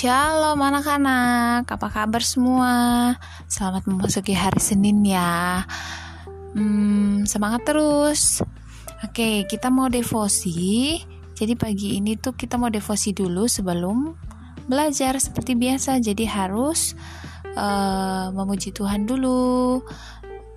Shalom anak-anak, apa kabar semua? Selamat memasuki hari Senin ya. Hmm, semangat terus. Oke, kita mau devosi. Jadi pagi ini tuh kita mau devosi dulu sebelum belajar seperti biasa. Jadi harus uh, memuji Tuhan dulu,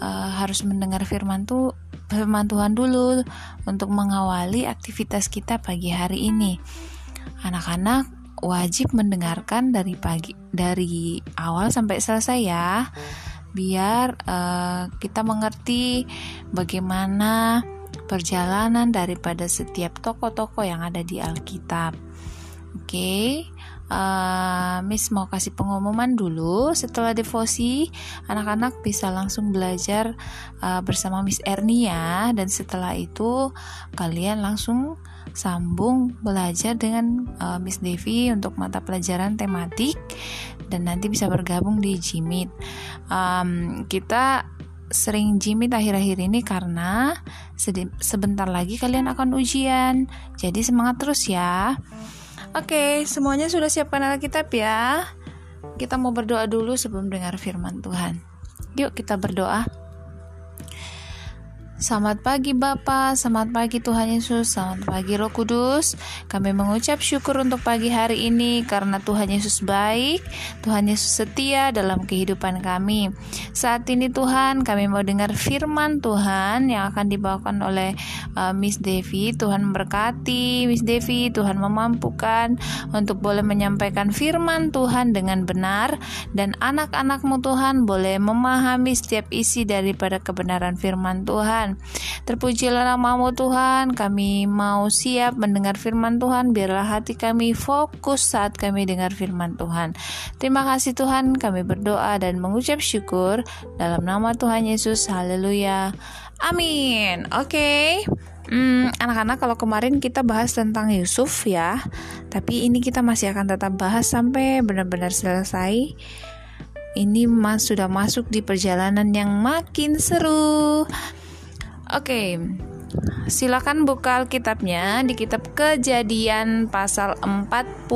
uh, harus mendengar firman tuh firman Tuhan dulu untuk mengawali aktivitas kita pagi hari ini. Anak-anak wajib mendengarkan dari pagi dari awal sampai selesai ya biar uh, kita mengerti bagaimana perjalanan daripada setiap tokoh-tokoh yang ada di Alkitab. Oke, okay. uh, Miss mau kasih pengumuman dulu. Setelah devosi, anak-anak bisa langsung belajar uh, bersama Miss Ernia dan setelah itu kalian langsung sambung belajar dengan uh, Miss Devi untuk mata pelajaran tematik dan nanti bisa bergabung di Jimit. Um, kita sering Jimit akhir-akhir ini karena sebentar lagi kalian akan ujian. Jadi semangat terus ya. Oke, semuanya sudah siapkan Alkitab ya. Kita mau berdoa dulu sebelum dengar firman Tuhan. Yuk kita berdoa. Selamat pagi Bapak, selamat pagi Tuhan Yesus, selamat pagi Roh Kudus. Kami mengucap syukur untuk pagi hari ini karena Tuhan Yesus baik, Tuhan Yesus setia dalam kehidupan kami. Saat ini Tuhan, kami mau dengar firman Tuhan yang akan dibawakan oleh uh, Miss Devi. Tuhan memberkati Miss Devi, Tuhan memampukan untuk boleh menyampaikan firman Tuhan dengan benar dan anak-anakmu Tuhan boleh memahami setiap isi daripada kebenaran firman Tuhan. Tuhan. Terpujilah namamu Tuhan, kami mau siap mendengar firman Tuhan, biarlah hati kami fokus saat kami dengar firman Tuhan. Terima kasih Tuhan, kami berdoa dan mengucap syukur dalam nama Tuhan Yesus. Haleluya. Amin. Oke. Okay. Hmm, anak-anak kalau kemarin kita bahas tentang Yusuf ya, tapi ini kita masih akan tetap bahas sampai benar-benar selesai. Ini mas sudah masuk di perjalanan yang makin seru. Oke, silakan buka Alkitabnya di kitab Kejadian pasal 42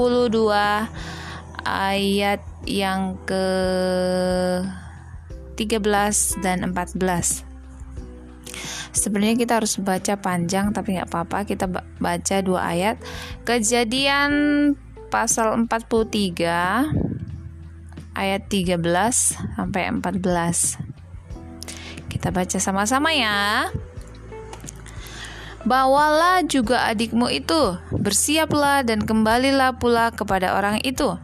ayat yang ke 13 dan 14. Sebenarnya kita harus baca panjang tapi nggak apa-apa kita baca dua ayat. Kejadian pasal 43 ayat 13 sampai 14. Kita baca sama-sama ya. Bawalah juga adikmu itu, bersiaplah dan kembalilah pula kepada orang itu.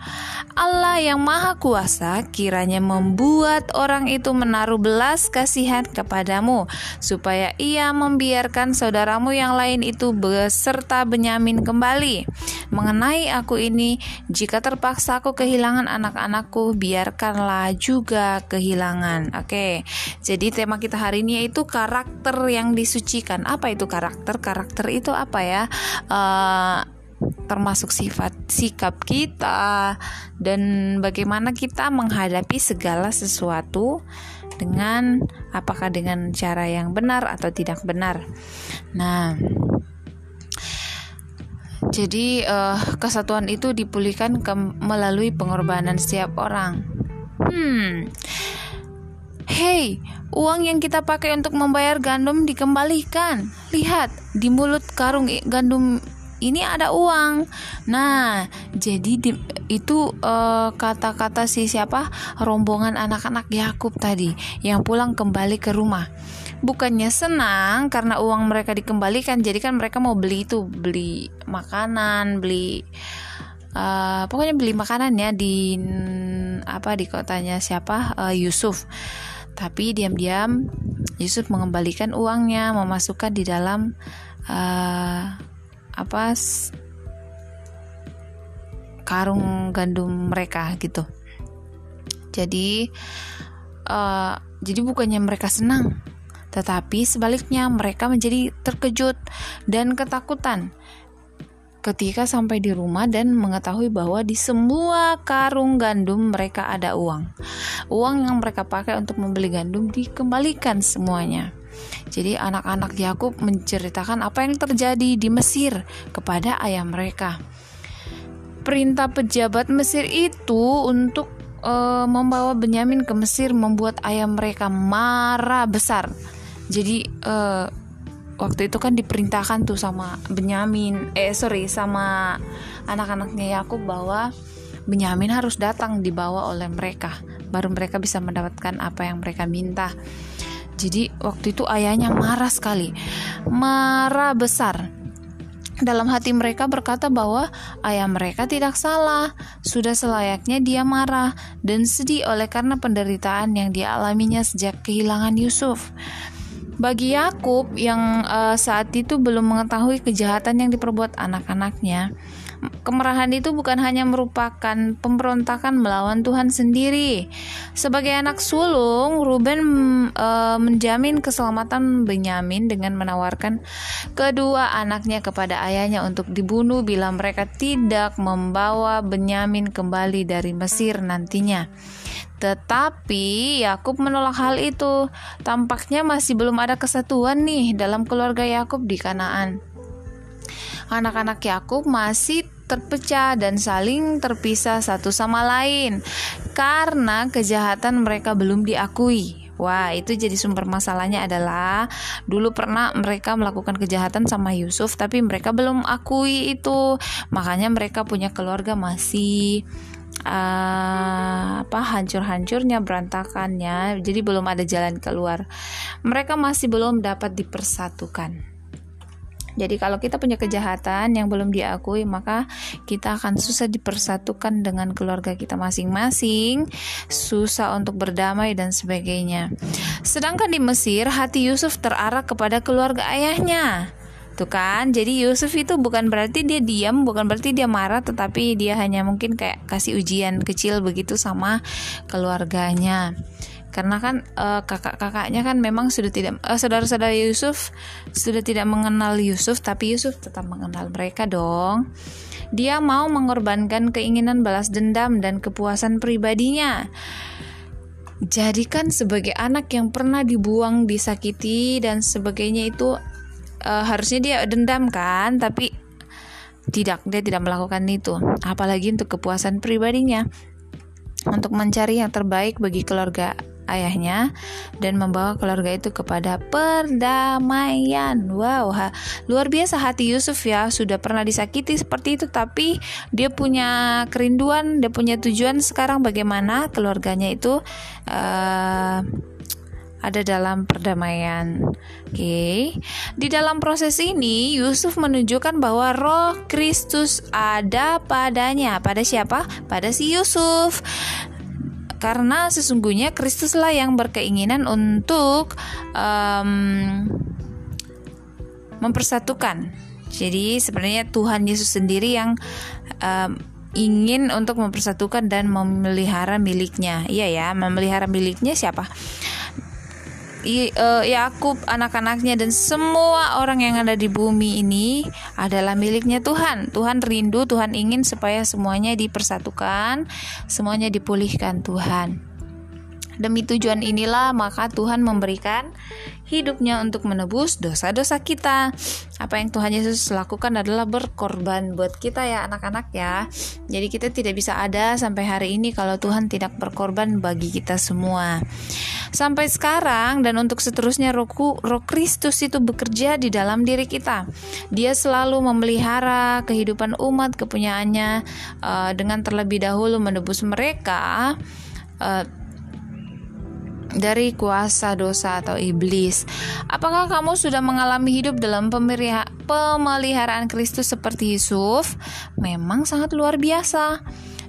Allah yang Maha Kuasa kiranya membuat orang itu menaruh belas kasihan kepadamu, supaya ia membiarkan saudaramu yang lain itu beserta Benyamin kembali. Mengenai aku ini, jika terpaksa aku kehilangan anak-anakku, biarkanlah juga kehilangan. Oke, jadi tema kita hari ini yaitu karakter yang disucikan. Apa itu karakter? karakter itu apa ya uh, termasuk sifat sikap kita dan bagaimana kita menghadapi segala sesuatu dengan apakah dengan cara yang benar atau tidak benar. Nah, jadi uh, kesatuan itu dipulihkan ke, melalui pengorbanan setiap orang. Hmm, Hei, uang yang kita pakai untuk membayar gandum dikembalikan. Lihat, di mulut karung gandum ini ada uang. Nah, jadi di, itu uh, kata-kata si siapa? Rombongan anak-anak Yakub tadi yang pulang kembali ke rumah. Bukannya senang karena uang mereka dikembalikan, jadi kan mereka mau beli itu, beli makanan, beli uh, pokoknya beli makanan ya di apa di kotanya siapa? Uh, Yusuf. Tapi diam-diam Yusuf mengembalikan uangnya, memasukkan di dalam uh, apa karung gandum mereka gitu. Jadi uh, jadi bukannya mereka senang, tetapi sebaliknya mereka menjadi terkejut dan ketakutan ketika sampai di rumah dan mengetahui bahwa di semua karung gandum mereka ada uang. Uang yang mereka pakai untuk membeli gandum dikembalikan semuanya. Jadi anak-anak Yakub menceritakan apa yang terjadi di Mesir kepada ayah mereka. perintah pejabat Mesir itu untuk uh, membawa Benyamin ke Mesir membuat ayah mereka marah besar. Jadi uh, waktu itu kan diperintahkan tuh sama Benyamin, eh sorry sama anak-anaknya Yakub bahwa Benyamin harus datang dibawa oleh mereka, baru mereka bisa mendapatkan apa yang mereka minta. Jadi waktu itu ayahnya marah sekali, marah besar. Dalam hati mereka berkata bahwa ayah mereka tidak salah, sudah selayaknya dia marah dan sedih oleh karena penderitaan yang dialaminya sejak kehilangan Yusuf. Bagi Yakub yang uh, saat itu belum mengetahui kejahatan yang diperbuat anak-anaknya, kemarahan itu bukan hanya merupakan pemberontakan melawan Tuhan sendiri. Sebagai anak sulung, Ruben e, menjamin keselamatan Benyamin dengan menawarkan kedua anaknya kepada ayahnya untuk dibunuh bila mereka tidak membawa Benyamin kembali dari Mesir nantinya. Tetapi Yakub menolak hal itu. Tampaknya masih belum ada kesatuan nih dalam keluarga Yakub di Kanaan anak-anak Yakub masih terpecah dan saling terpisah satu sama lain karena kejahatan mereka belum diakui. Wah, itu jadi sumber masalahnya adalah dulu pernah mereka melakukan kejahatan sama Yusuf tapi mereka belum akui itu. Makanya mereka punya keluarga masih uh, apa hancur-hancurnya berantakannya. Jadi belum ada jalan keluar. Mereka masih belum dapat dipersatukan. Jadi kalau kita punya kejahatan yang belum diakui, maka kita akan susah dipersatukan dengan keluarga kita masing-masing, susah untuk berdamai dan sebagainya. Sedangkan di Mesir, hati Yusuf terarah kepada keluarga ayahnya. Tuh kan, jadi Yusuf itu bukan berarti dia diam, bukan berarti dia marah, tetapi dia hanya mungkin kayak kasih ujian kecil begitu sama keluarganya karena kan uh, kakak-kakaknya kan memang sudah tidak uh, saudara-saudara Yusuf sudah tidak mengenal Yusuf tapi Yusuf tetap mengenal mereka dong. Dia mau mengorbankan keinginan balas dendam dan kepuasan pribadinya. Jadi kan sebagai anak yang pernah dibuang, disakiti dan sebagainya itu uh, harusnya dia dendam kan, tapi tidak, dia tidak melakukan itu. Apalagi untuk kepuasan pribadinya untuk mencari yang terbaik bagi keluarga ayahnya dan membawa keluarga itu kepada perdamaian. Wow, ha, luar biasa hati Yusuf ya, sudah pernah disakiti seperti itu tapi dia punya kerinduan, dia punya tujuan sekarang bagaimana keluarganya itu uh, ada dalam perdamaian. Oke. Okay. Di dalam proses ini Yusuf menunjukkan bahwa roh Kristus ada padanya. Pada siapa? Pada si Yusuf karena sesungguhnya Kristuslah yang berkeinginan untuk um, mempersatukan. Jadi sebenarnya Tuhan Yesus sendiri yang um, ingin untuk mempersatukan dan memelihara miliknya. Iya ya, memelihara miliknya siapa? Uh, Yakub, anak-anaknya dan semua orang yang ada di bumi ini adalah miliknya Tuhan. Tuhan rindu, Tuhan ingin supaya semuanya dipersatukan, semuanya dipulihkan Tuhan. Demi tujuan inilah maka Tuhan memberikan hidupnya untuk menebus dosa-dosa kita. Apa yang Tuhan Yesus lakukan adalah berkorban buat kita ya anak-anak ya. Jadi kita tidak bisa ada sampai hari ini kalau Tuhan tidak berkorban bagi kita semua. Sampai sekarang dan untuk seterusnya roh, roh Kristus itu bekerja di dalam diri kita. Dia selalu memelihara kehidupan umat kepunyaannya uh, dengan terlebih dahulu menebus mereka uh, dari kuasa dosa atau iblis. Apakah kamu sudah mengalami hidup dalam pemeliharaan Kristus seperti Yusuf? Memang sangat luar biasa.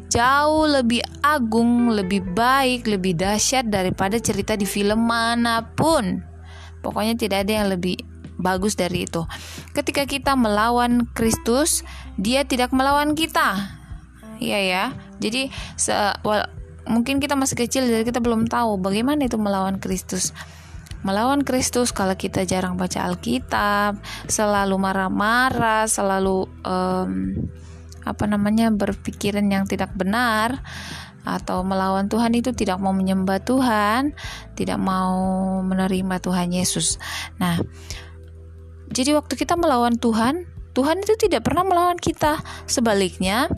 Jauh lebih agung, lebih baik, lebih dahsyat daripada cerita di film mana pun. Pokoknya tidak ada yang lebih bagus dari itu. Ketika kita melawan Kristus, dia tidak melawan kita. Iya ya. Jadi se mungkin kita masih kecil jadi kita belum tahu bagaimana itu melawan Kristus melawan Kristus kalau kita jarang baca Alkitab, selalu marah-marah, selalu um, apa namanya berpikiran yang tidak benar atau melawan Tuhan itu tidak mau menyembah Tuhan, tidak mau menerima Tuhan Yesus. Nah, jadi waktu kita melawan Tuhan, Tuhan itu tidak pernah melawan kita. Sebaliknya,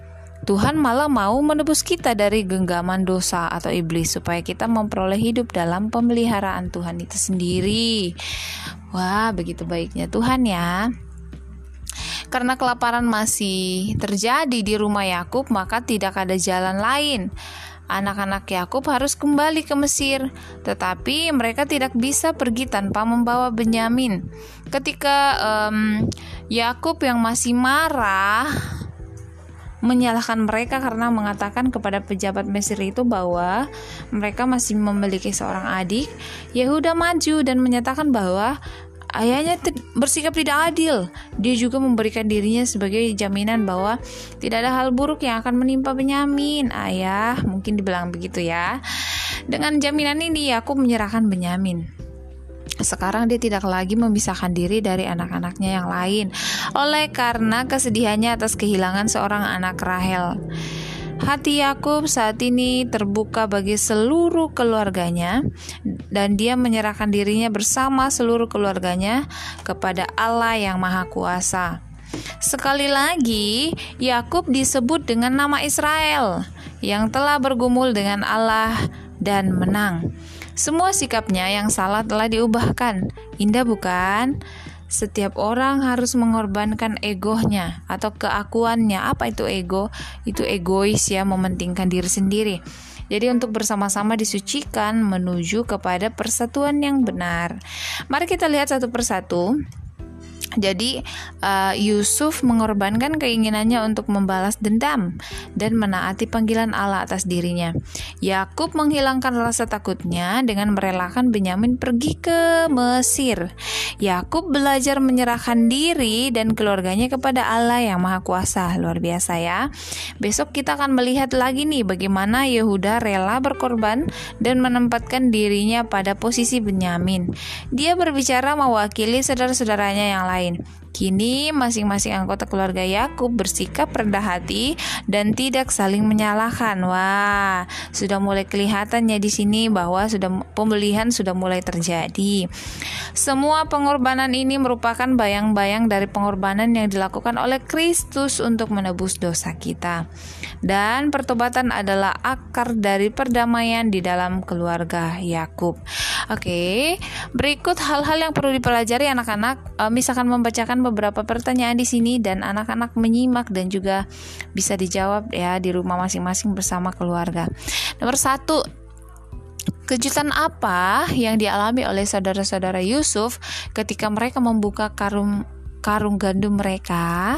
Tuhan malah mau menebus kita dari genggaman dosa atau iblis supaya kita memperoleh hidup dalam pemeliharaan Tuhan itu sendiri. Wah, begitu baiknya Tuhan ya. Karena kelaparan masih terjadi di rumah Yakub, maka tidak ada jalan lain anak-anak Yakub harus kembali ke Mesir, tetapi mereka tidak bisa pergi tanpa membawa Benyamin. Ketika um, Yakub yang masih marah menyalahkan mereka karena mengatakan kepada pejabat Mesir itu bahwa mereka masih memiliki seorang adik, Yehuda maju dan menyatakan bahwa ayahnya bersikap tidak adil. Dia juga memberikan dirinya sebagai jaminan bahwa tidak ada hal buruk yang akan menimpa Benyamin. Ayah, mungkin dibilang begitu ya. Dengan jaminan ini aku menyerahkan Benyamin. Sekarang dia tidak lagi memisahkan diri dari anak-anaknya yang lain oleh karena kesedihannya atas kehilangan seorang anak Rahel. Hati Yakub saat ini terbuka bagi seluruh keluarganya dan dia menyerahkan dirinya bersama seluruh keluarganya kepada Allah yang Maha Kuasa. Sekali lagi, Yakub disebut dengan nama Israel yang telah bergumul dengan Allah dan menang. Semua sikapnya yang salah telah diubahkan. Indah bukan? setiap orang harus mengorbankan egonya atau keakuannya. Apa itu ego? Itu egois ya, mementingkan diri sendiri. Jadi untuk bersama-sama disucikan menuju kepada persatuan yang benar. Mari kita lihat satu persatu. Jadi uh, Yusuf mengorbankan keinginannya untuk membalas dendam dan menaati panggilan Allah atas dirinya. Yakub menghilangkan rasa takutnya dengan merelakan Benyamin pergi ke Mesir. Yakub belajar menyerahkan diri dan keluarganya kepada Allah yang Maha Kuasa. Luar biasa ya. Besok kita akan melihat lagi nih bagaimana Yehuda rela berkorban dan menempatkan dirinya pada posisi Benyamin. Dia berbicara mewakili saudara-saudaranya yang lain lain. Kini masing-masing anggota keluarga Yakub bersikap rendah hati dan tidak saling menyalahkan. Wah, sudah mulai kelihatannya di sini bahwa sudah pembelian sudah mulai terjadi. Semua pengorbanan ini merupakan bayang-bayang dari pengorbanan yang dilakukan oleh Kristus untuk menebus dosa kita. Dan pertobatan adalah akar dari perdamaian di dalam keluarga Yakub. Oke, berikut hal-hal yang perlu dipelajari anak-anak. E, misalkan membacakan beberapa pertanyaan di sini dan anak-anak menyimak dan juga bisa dijawab ya di rumah masing-masing bersama keluarga. Nomor satu, Kejutan apa yang dialami oleh saudara-saudara Yusuf ketika mereka membuka karung karung gandum mereka?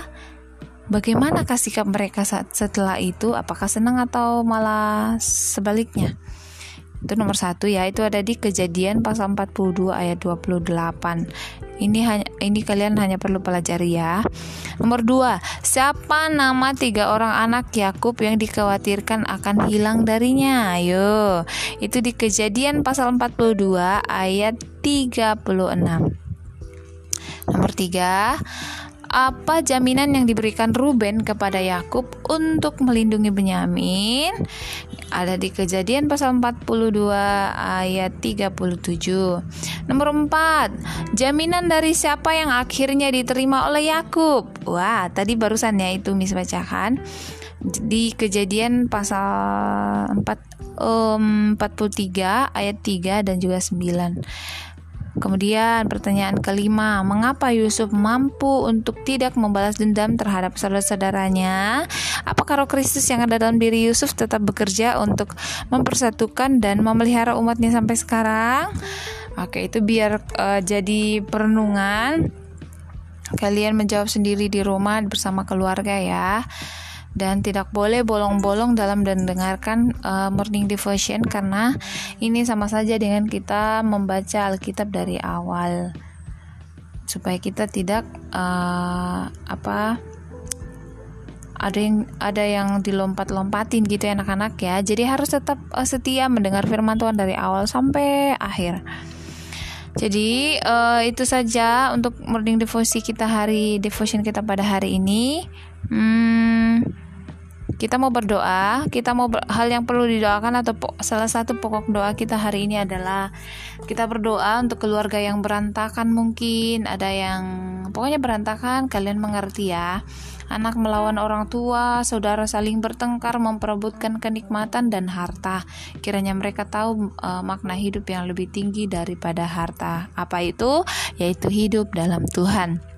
Bagaimana sikap mereka setelah itu? Apakah senang atau malah sebaliknya? Itu nomor satu ya, itu ada di kejadian pasal 42 ayat 28. Ini hanya ini kalian hanya perlu pelajari ya. Nomor dua, siapa nama tiga orang anak Yakub yang dikhawatirkan akan hilang darinya? Ayo, itu di kejadian pasal 42 ayat 36. Nomor tiga, apa jaminan yang diberikan Ruben kepada Yakub untuk melindungi Benyamin? Ada di Kejadian pasal 42 ayat 37. Nomor 4, jaminan dari siapa yang akhirnya diterima oleh Yakub? Wah, tadi barusan ya itu Miss bacakan di Kejadian pasal 4 um, 43 ayat 3 dan juga 9. Kemudian pertanyaan kelima, mengapa Yusuf mampu untuk tidak membalas dendam terhadap saudara-saudaranya? Apakah roh Kristus yang ada dalam diri Yusuf tetap bekerja untuk mempersatukan dan memelihara umatnya sampai sekarang? Oke, itu biar uh, jadi perenungan. Kalian menjawab sendiri di rumah bersama keluarga ya dan tidak boleh bolong-bolong dalam mendengarkan uh, morning devotion karena ini sama saja dengan kita membaca Alkitab dari awal. Supaya kita tidak uh, apa ada yang ada yang dilompat-lompatin gitu ya anak-anak ya. Jadi harus tetap uh, setia mendengar firman Tuhan dari awal sampai akhir. Jadi uh, itu saja untuk morning devotion kita hari devotion kita pada hari ini. Hmm, kita mau berdoa, kita mau ber, hal yang perlu didoakan atau salah satu pokok doa kita hari ini adalah kita berdoa untuk keluarga yang berantakan mungkin, ada yang pokoknya berantakan, kalian mengerti ya. Anak melawan orang tua, saudara saling bertengkar memperebutkan kenikmatan dan harta. Kiranya mereka tahu uh, makna hidup yang lebih tinggi daripada harta. Apa itu? Yaitu hidup dalam Tuhan.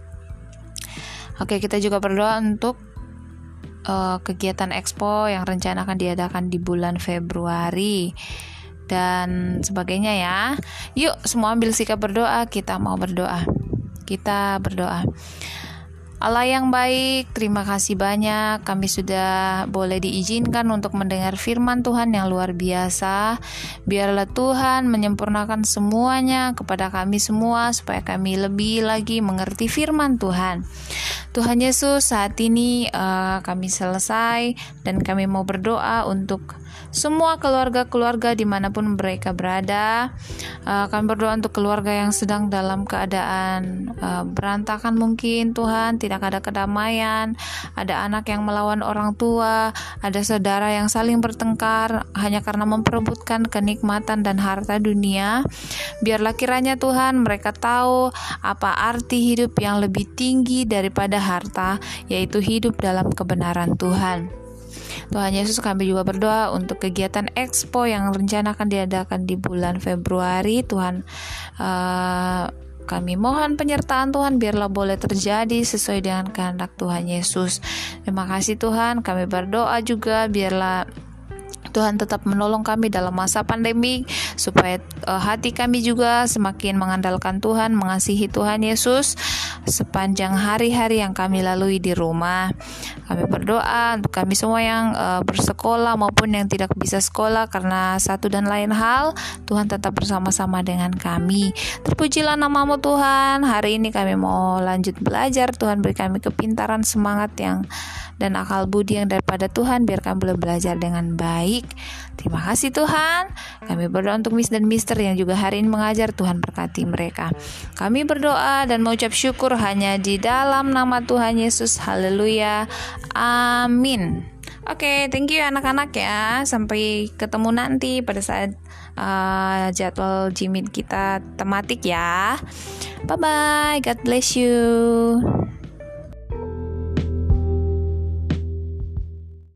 Oke, kita juga berdoa untuk uh, kegiatan expo yang rencana akan diadakan di bulan Februari dan sebagainya ya. Yuk, semua ambil sikap berdoa. Kita mau berdoa. Kita berdoa. Allah yang baik, terima kasih banyak kami sudah boleh diizinkan untuk mendengar firman Tuhan yang luar biasa. Biarlah Tuhan menyempurnakan semuanya kepada kami semua supaya kami lebih lagi mengerti firman Tuhan. Tuhan Yesus, saat ini uh, kami selesai dan kami mau berdoa untuk semua keluarga-keluarga di mana pun mereka berada. Uh, kami berdoa untuk keluarga yang sedang dalam keadaan uh, berantakan mungkin Tuhan, tidak ada kedamaian, ada anak yang melawan orang tua, ada saudara yang saling bertengkar hanya karena memperebutkan kenikmatan dan harta dunia. Biarlah kiranya Tuhan mereka tahu apa arti hidup yang lebih tinggi daripada harta, yaitu hidup dalam kebenaran Tuhan. Tuhan Yesus kami juga berdoa untuk kegiatan Expo yang rencana akan diadakan di bulan Februari Tuhan uh, kami mohon penyertaan Tuhan biarlah boleh terjadi sesuai dengan kehendak Tuhan Yesus. Terima kasih Tuhan, kami berdoa juga biarlah Tuhan tetap menolong kami dalam masa pandemi supaya uh, hati kami juga semakin mengandalkan Tuhan, mengasihi Tuhan Yesus sepanjang hari-hari yang kami lalui di rumah. Kami berdoa untuk kami semua yang uh, bersekolah maupun yang tidak bisa sekolah karena satu dan lain hal, Tuhan tetap bersama-sama dengan kami. Terpujilah namamu Tuhan. Hari ini kami mau lanjut belajar. Tuhan beri kami kepintaran, semangat yang dan akal budi yang daripada Tuhan biar kami boleh belajar dengan baik. Terima kasih Tuhan. Kami berdoa untuk Miss dan Mister yang juga hari ini mengajar Tuhan berkati mereka. Kami berdoa dan mengucap syukur hanya di dalam nama Tuhan Yesus. Haleluya. Amin. Oke, okay, thank you anak-anak ya. Sampai ketemu nanti pada saat uh, jadwal Jimit kita tematik ya. Bye bye. God bless you.